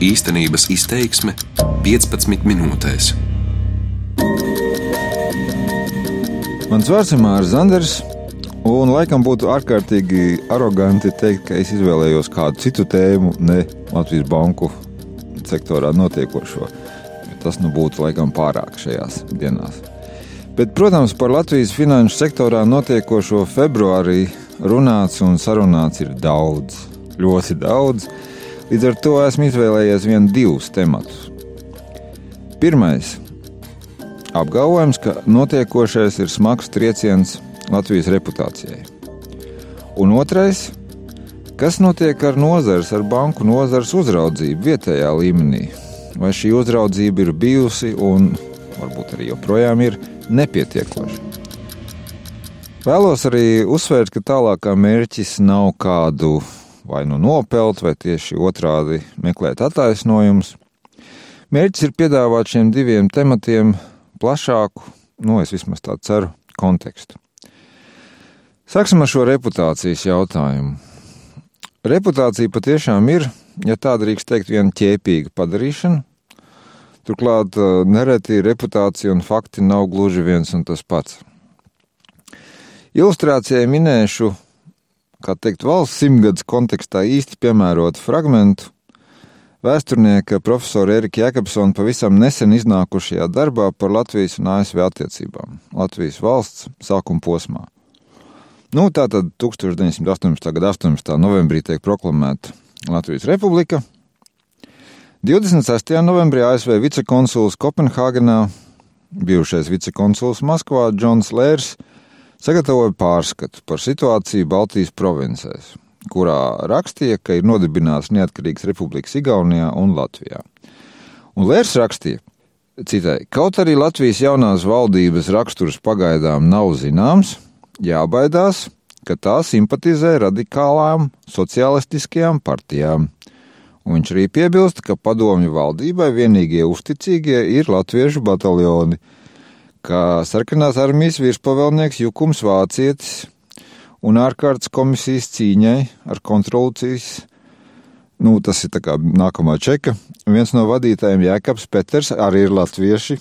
Īstenības izteiksme 15 minūtēs. Mans vārds ir Mārcis Zanders, un laikam būtu ārkārtīgi aroganti teikt, ka es izvēlējos kādu citu tēmu, ne Latvijas banku sektorā notiekošo. Tas nu būtu laikam pārāk šajās dienās. Bet, protams, par Latvijas finanšu sektorā notiekošo februārī runāts un sarunāts ir daudz, ļoti daudz. Līdz ar to esmu izvēlējies vien divus tematus. Pirmais - apgalvojums, ka notiekošais ir smags trieciens Latvijas reputācijai. Un otrais - kas notiek ar nozares, ar banku nozares uzraudzību vietējā līmenī? Vai šī uzraudzība ir bijusi un varbūt arī joprojām ir nepietiekoša. Vēlos arī uzsvērt, ka tālākā mērķis nav kādu vai nu nopelt, vai tieši otrādi meklēt attaisnojumus. Mērķis ir piedāvāt šiem diviem tematiem plašāku, nu, es vismaz tā ceru, kontekstu. Sāksim ar šo reputācijas jautājumu. Reputācija patiešām ir, ja tā drīkst teikt, viena ķēpīga padarīšana, Turklāt nereti reputācija un fakti nav gluži viens un tas pats. Ilustrācijai minēšu, kā teikt, valsts simtgadus kontekstā īsti piemērotu fragmentu vēsturnieka profesora Erika Jēkabsona pavisam nesen iznākušajā darbā par Latvijas un ASV attiecībām Latvijas valsts sākuma posmā. Nu, tā tad 1918. gada 18. novembrī tiek proklamēta Latvijas republika, 26. novembrī ASV vicekonsuls Kopenhāgenā, bijušais vicekonsuls Maskavā Džons Lērs, sagatavoja pārskatu par situāciju Baltijas provincēs, kurā rakstīja, ka ir nodibināts neatkarīgas republikas Igaunijā un Latvijā. Un Lērs rakstīja, citai, kaut arī Latvijas jaunās valdības raksturs pagaidām nav zināms, jābaidās, ka tā simpatizē radikālām sociālistiskajām partijām Un viņš arī piebilst, ka padomju valdībai vienīgie uzticīgie ir latviešu bataljoni, kā sarkanās armijas virspavēlnieks Jukums Vācietis un ārkārtas komisijas cīņai ar kontrolcijas, nu tas ir tā kā nākamā čeka, viens no vadītājiem Jēkabs Peters arī ir latvieši.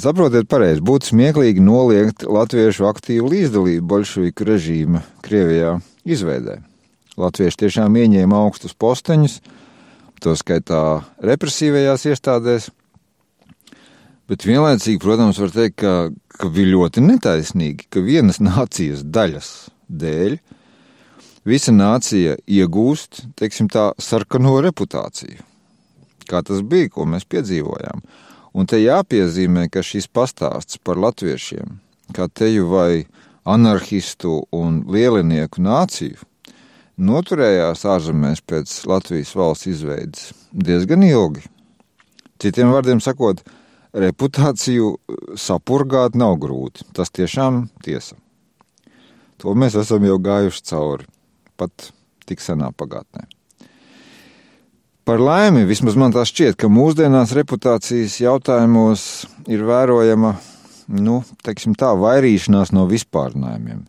Saprotiet pareizi, būtu smieklīgi noliegt latviešu aktīvu līdzdalību bolševiku režīma Krievijā izveidē. Latvieši tiešām ieņēma augstus posteņus, to skaitā represīvajās iestādēs. Bet vienlaicīgi, protams, var teikt, ka, ka bija ļoti netaisnīgi, ka vienas nācijas daļas dēļ visa nācija iegūst, tā sarkano reputāciju. Kā tas bija, ko mēs piedzīvojām. Un te jāpiezīmē, ka šis pastāsts par latviešiem, kā teju vai anarchistu un lielinieku nāciju, noturējās ārzemēs pēc Latvijas valsts izveides diezgan ilgi. Citiem vārdiem sakot, reputāciju sapurgāt nav grūti. Tas tiešām tiesa. To mēs esam jau gājuši cauri, pat tik senā pagātnē. Par laimi, vismaz man tā šķiet, ka mūsdienās reputācijas jautājumos ir vērojama, nu, tā, vairīšanās no vispārinājumiem.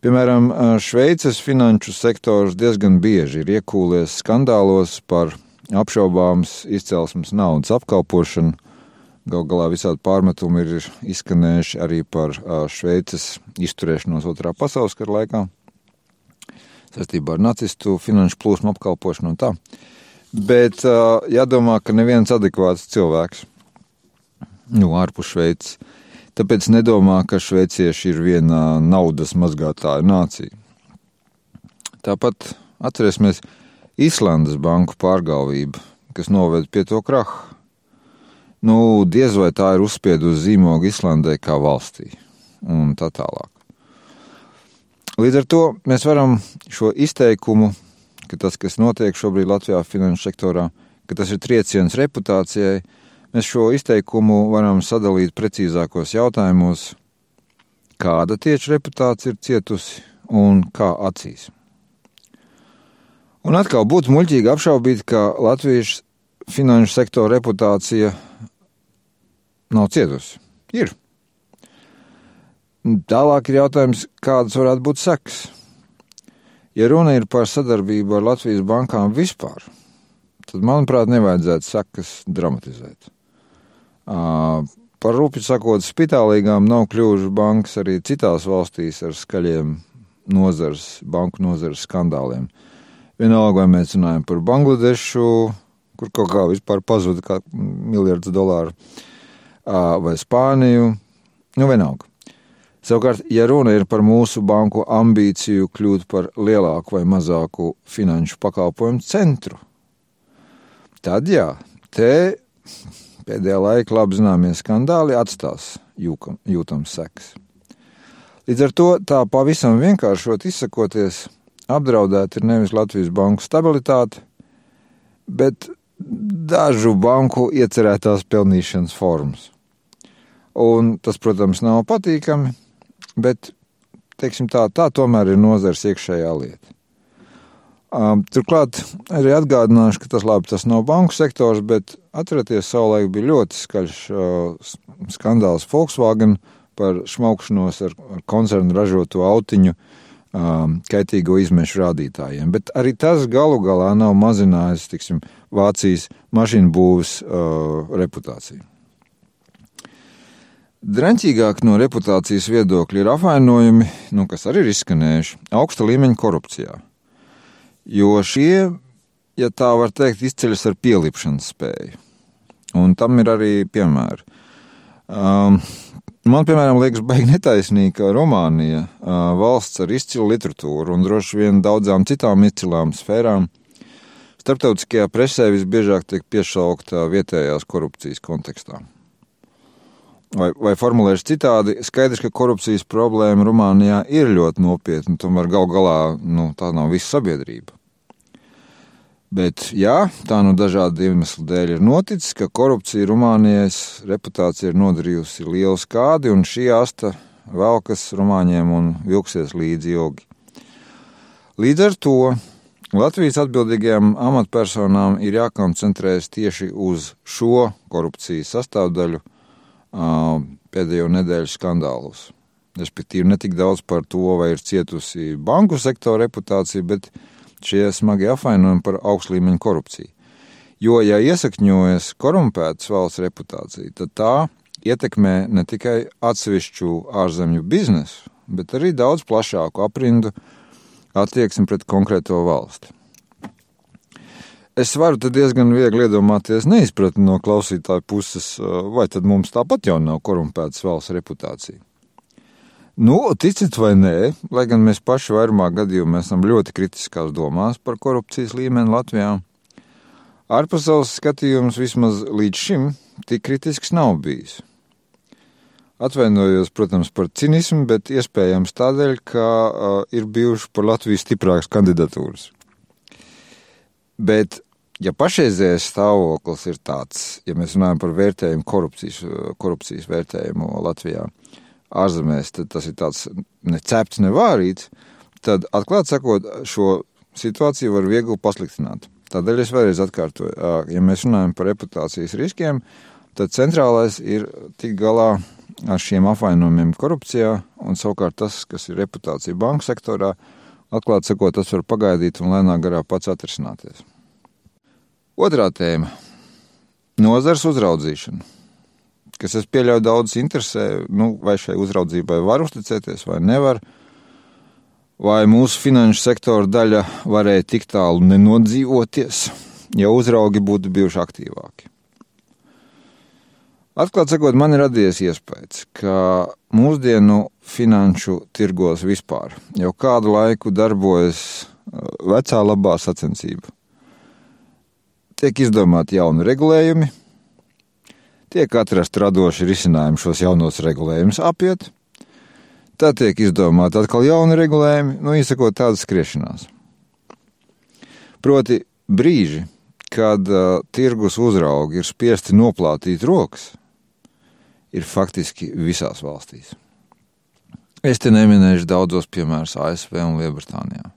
Piemēram, Šveices finanšu sektors diezgan bieži ir iekūlies skandālos par apšaubāmas izcelsmes naudas apkalpošanu. Galu galā visādi pārmetumi ir izskanējuši arī par Šveices izturēšanos Otrā pasaules kara laikā, saistībā ar nacistu finanšu plūsmu apkalpošanu un tā. Bet jādomā, ka neviens adekvāts cilvēks, nu, ārpus Šveices, Tāpēc nedomā, ka šveicieši ir viena naudas mazgātāja nācija. Tāpat atcerēsimies Īslandes banku pārgalvību, kas noved pie to krahu. Nu, diez vai tā ir uzspiedusi zīmogu Islandē kā valstī, un tā tālāk. Līdz ar to mēs varam šo izteikumu, ka tas, kas notiek šobrīd Latvijā finanšu sektorā, ka tas ir trieciens reputācijai, Mēs šo izteikumu varam sadalīt precīzākos jautājumos, kāda tieši reputācija ir cietusi un kā acīs. Un atkal būtu muļķīgi apšaubīt, ka Latvijas finanšu sektora reputācija nav cietusi. Ir. Tālāk ir jautājums, kādas varētu būt sekas. Ja runa ir par sadarbību ar Latvijas bankām vispār, tad, manuprāt, nevajadzētu sakas dramatizēt. Par rupi sakot, spitālīgām nav kļuvušas bankas arī citās valstīs ar skaļiem nozars, banku nozares skandāliem. Vienalga, vai mēs runājam par Bangladešu, kur kaut kā vispār pazuda miljards dolāru, vai Spāniju, nu vienalga. Savukārt, ja runa ir par mūsu banku ambīciju kļūt par lielāku vai mazāku finanšu pakalpojumu centru, tad jā, te pēdējā laika labi zināmie skandāli atstās jūtams sekas. Līdz ar to tā pavisam vienkāršot izsakoties, apdraudēta ir nevis Latvijas banku stabilitāte, bet dažu banku iecerētās pelnīšanas formas. Un tas, protams, nav patīkami, bet tā, tā tomēr ir nozars iekšējā lieta. Um, turklāt arī atgādināšu, ka tas, labi, tas nav banku sektors, bet atcerieties, savulaik bija ļoti skaļš uh, skandāls Volkswagen par šmaukšanos ar, koncernu ražoto autiņu um, kaitīgo izmešu rādītājiem. Bet arī tas galu galā nav mazinājis tiksim, Vācijas mašīnu būvas uh, reputāciju. Drenķīgāk no reputācijas viedokļa ir apvainojumi, nu, kas arī ir izskanējuši, augsta līmeņa korupcijā. Jo šie, ja tā var teikt, izceļas ar pielipšanas spēju. Un tam ir arī piemēri. Um, man, piemēram, liekas, baigi netaisnīgi, ka Rumānija, valsts ar izcilu literatūru un droši vien daudzām citām izcilām sfērām, starptautiskajā presē visbiežāk tiek piešaukta vietējās korupcijas kontekstā vai, vai formulēšu citādi, skaidrs, ka korupcijas problēma Rumānijā ir ļoti nopietna, tomēr gal galā nu, tā nav visa sabiedrība. Bet jā, tā nu dažādu iemeslu dēļ ir noticis, ka korupcija Rumānijas reputācija ir nodarījusi lielu skādi, un šī asta velkas Rumāņiem un vilksies līdzi ilgi. Līdz ar to Latvijas atbildīgajām amatpersonām ir jākoncentrējas tieši uz šo korupcijas sastāvdaļu, pēdējo nedēļu skandālus. Respektīvi, ne tik daudz par to, vai ir cietusi banku sektora reputācija, bet šie smagi apvainojumi par augstu līmeņu korupciju. Jo, ja iesakņojas korumpētas valsts reputācija, tad tā ietekmē ne tikai atsevišķu ārzemju biznesu, bet arī daudz plašāku aprindu attieksmi pret konkrēto valsti. Es varu diezgan viegli iedomāties neizpratni no klausītāja puses, vai tad mums tāpat jau nav korumpētas valsts reputācija. Nu, ticiet vai nē, lai gan mēs paši vairumā gadījumā esam ļoti kritiskās domās par korupcijas līmeni Latvijā, ārpasaules skatījums vismaz līdz šim tik kritisks nav bijis. Atvainojos, protams, par cinismu, bet iespējams tādēļ, ka uh, ir bijuši par Latviju stiprākas kandidatūras. Bet, ja pašreizējais stāvoklis ir tāds, ja mēs runājam par vērtējumu, korupcijas, korupcijas vērtējumu Latvijā, ārzemēs, tad tas ir tāds necepts, nevārīts, tad atklāt sakot, šo situāciju var viegli pasliktināt. Tādēļ es vēlreiz atkārtoju, ja mēs runājam par reputācijas riskiem, tad centrālais ir tikt galā ar šiem apvainojumiem korupcijā, un savukārt tas, kas ir reputācija banku sektorā, Atklāti sakot, tas var pagaidīt un lēnā garā pats atrisināties. Otrā tēma - nozars uzraudzīšana. Kas es pieļauju daudz interesē, nu, vai šai uzraudzībai var uzticēties vai nevar, vai mūsu finanšu sektora daļa varēja tik tālu nenodzīvoties, ja uzraugi būtu bijuši aktīvāki. Atklāti sakot, man ir radies iespējas, ka mūsdienu finanšu tirgos vispār jau kādu laiku darbojas uh, vecā labā sacensība. Tiek izdomāti jauni regulējumi, tiek atrast radoši risinājumi šos jaunos regulējumus apiet, tad tiek izdomāti atkal jauni regulējumi, nu, izsakot tādas skriešanās. Proti, brīži, kad uh, tirgus uzraugi ir spiesti noplātīt rokas, ir faktiski visās valstīs. Es te neminēšu daudzos piemērus ASV un Lielbritānijā.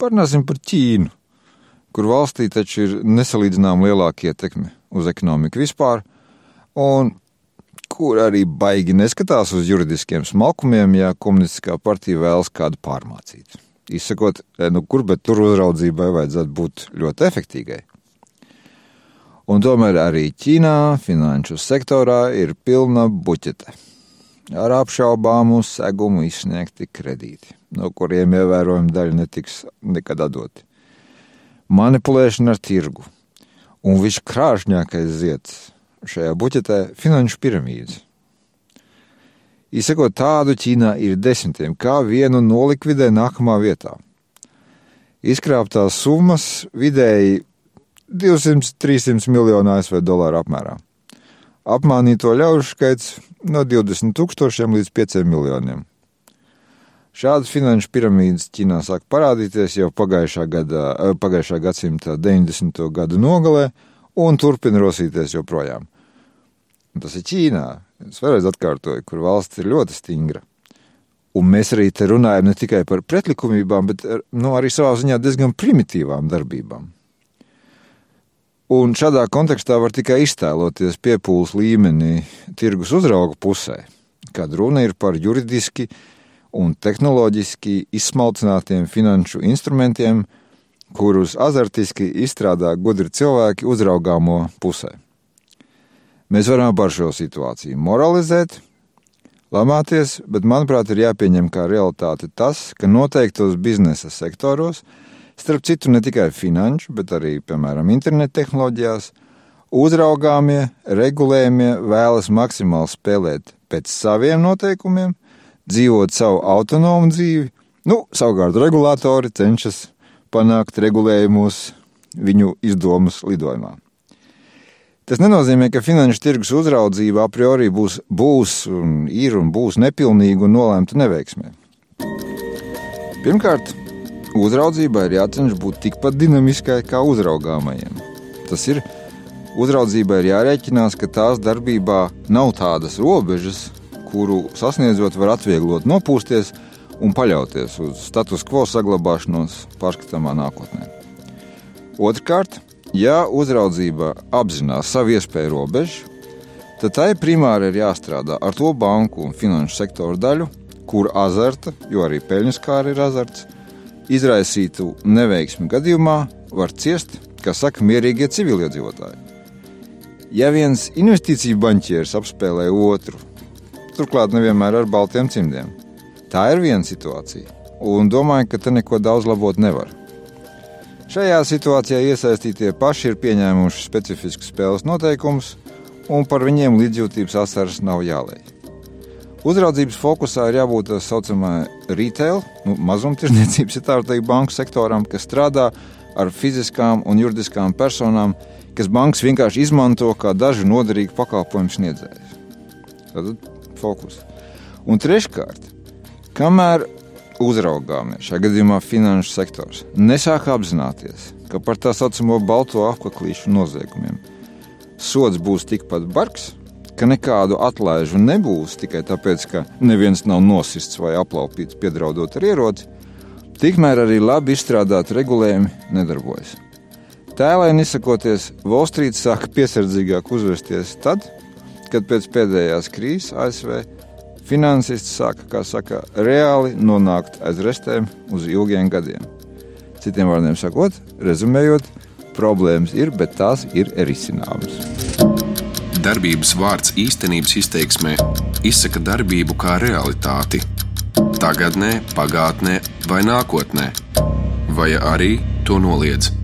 Parunāsim par Ķīnu, kur valstī taču ir nesalīdzinām lielāka ietekme uz ekonomiku vispār, un kur arī baigi neskatās uz juridiskiem smalkumiem, ja komunistiskā partija vēlas kādu pārmācīt. Izsakot, nu kur, bet tur uzraudzībai vajadzētu būt ļoti efektīgai. Un tomēr arī Ķīnā finanšu sektorā ir pilna buķete. Ar apšaubāmu segumu izsniegti kredīti, no kuriem ievērojama daļa netiks nekad atdoti. Manipulēšana ar tirgu un viskrāšņākais zieds šajā buķetē - finanšu piramīdas. Izsakot tādu, Ķīnā ir desmitiem, kā vienu nolikvidē nākamā vietā. Izkrāptās summas vidēji 200-300 miljonu ASV dolāru apmērā. Apmānīto ļaužu skaits no 20 tūkstošiem līdz 5 miljoniem. Šādas finanšu piramīdas Ķīnā sāk parādīties jau pagājušā, gada, eh, pagājušā gadsimta 90. gadu nogalē un turpina rosīties joprojām. Tas ir Ķīnā, es vēlreiz atkārtoju, kur valsts ir ļoti stingra. Un mēs arī te runājam ne tikai par pretlikumībām, bet nu, arī savā ziņā diezgan primitīvām darbībām. Un šādā kontekstā var tikai iztēloties piepūles līmeni tirgus uzrauga pusē, kad runa ir par juridiski un tehnoloģiski izsmalcinātiem finanšu instrumentiem, kurus azartiski izstrādā gudri cilvēki uzraugāmo pusē. Mēs varam par šo situāciju moralizēt, lamāties, bet manuprāt ir jāpieņem kā realitāte tas, ka noteiktos biznesa sektoros – Starp citu, ne tikai finanšu, bet arī, piemēram, internetu tehnoloģijās, uzraugāmie, regulējumie vēlas maksimāli spēlēt pēc saviem noteikumiem, dzīvot savu autonomu dzīvi. Nu, savukārt, regulātori cenšas panākt regulējumus viņu izdomas lidojumā. Tas nenozīmē, ka finanšu tirgus uzraudzība a priori būs, būs un ir un būs nepilnīga un nolēmta neveiksmē. Pirmkārt, Uzraudzībai ir jācenšas būt tikpat dinamiskai kā uzraugāmajiem. Tas ir, uzraudzībai ir jārēķinās, ka tās darbībā nav tādas robežas, kuru sasniedzot var atvieglot nopūsties un paļauties uz status quo saglabāšanos pārskatāmā nākotnē. Otrkārt, ja uzraudzība apzinās savu iespēju robežu, tad tai primāri ir jāstrādā ar to banku un finanšu sektoru daļu, kur azarta, jo arī peļņas kā ir azarts, izraisītu neveiksmi gadījumā var ciest, kā saka, mierīgie civiliedzīvotāji. Ja viens investīciju banķieris apspēlē otru, turklāt nevienmēr ar baltiem cimdiem, tā ir viena situācija, un domāju, ka te neko daudz labot nevar. Šajā situācijā iesaistītie paši ir pieņēmuši specifiskus spēles noteikumus, un par viņiem līdzjūtības asaras nav jālēj. Uzraudzības fokusā ir jābūt tā saucamai retail, nu, mazumtirdzniecības, ja tā var teikt, banku sektoram, kas strādā ar fiziskām un juridiskām personām, kas bankas vienkārši izmanto kā dažu noderīgu pakalpojumu sniedzējus. Tad fokus. Un treškārt, kamēr uzraugāmie, šajā gadījumā finanšu sektors, nesāk apzināties, ka par tā saucamo balto apaklīšu noziegumiem sods būs tikpat bargs, ka nekādu atlaižu nebūs tikai tāpēc, ka neviens nav nosists vai aplaupīts piedraudot ar ieroci, tikmēr arī labi izstrādāti regulējumi nedarbojas. Tēlēni izsakoties, Volstrīts sāka piesardzīgāk uzvesties tad, kad pēc pēdējās krīzes ASV finansisti sāka, kā saka, reāli nonākt aiz restēm uz ilgiem gadiem. Citiem vārdiem sakot, rezumējot, problēmas ir, bet tās ir risināmas darbības vārds īstenības izteiksmē izsaka darbību kā realitāti. Tagatnē, pagātnē vai nākotnē, vai arī to noliedz.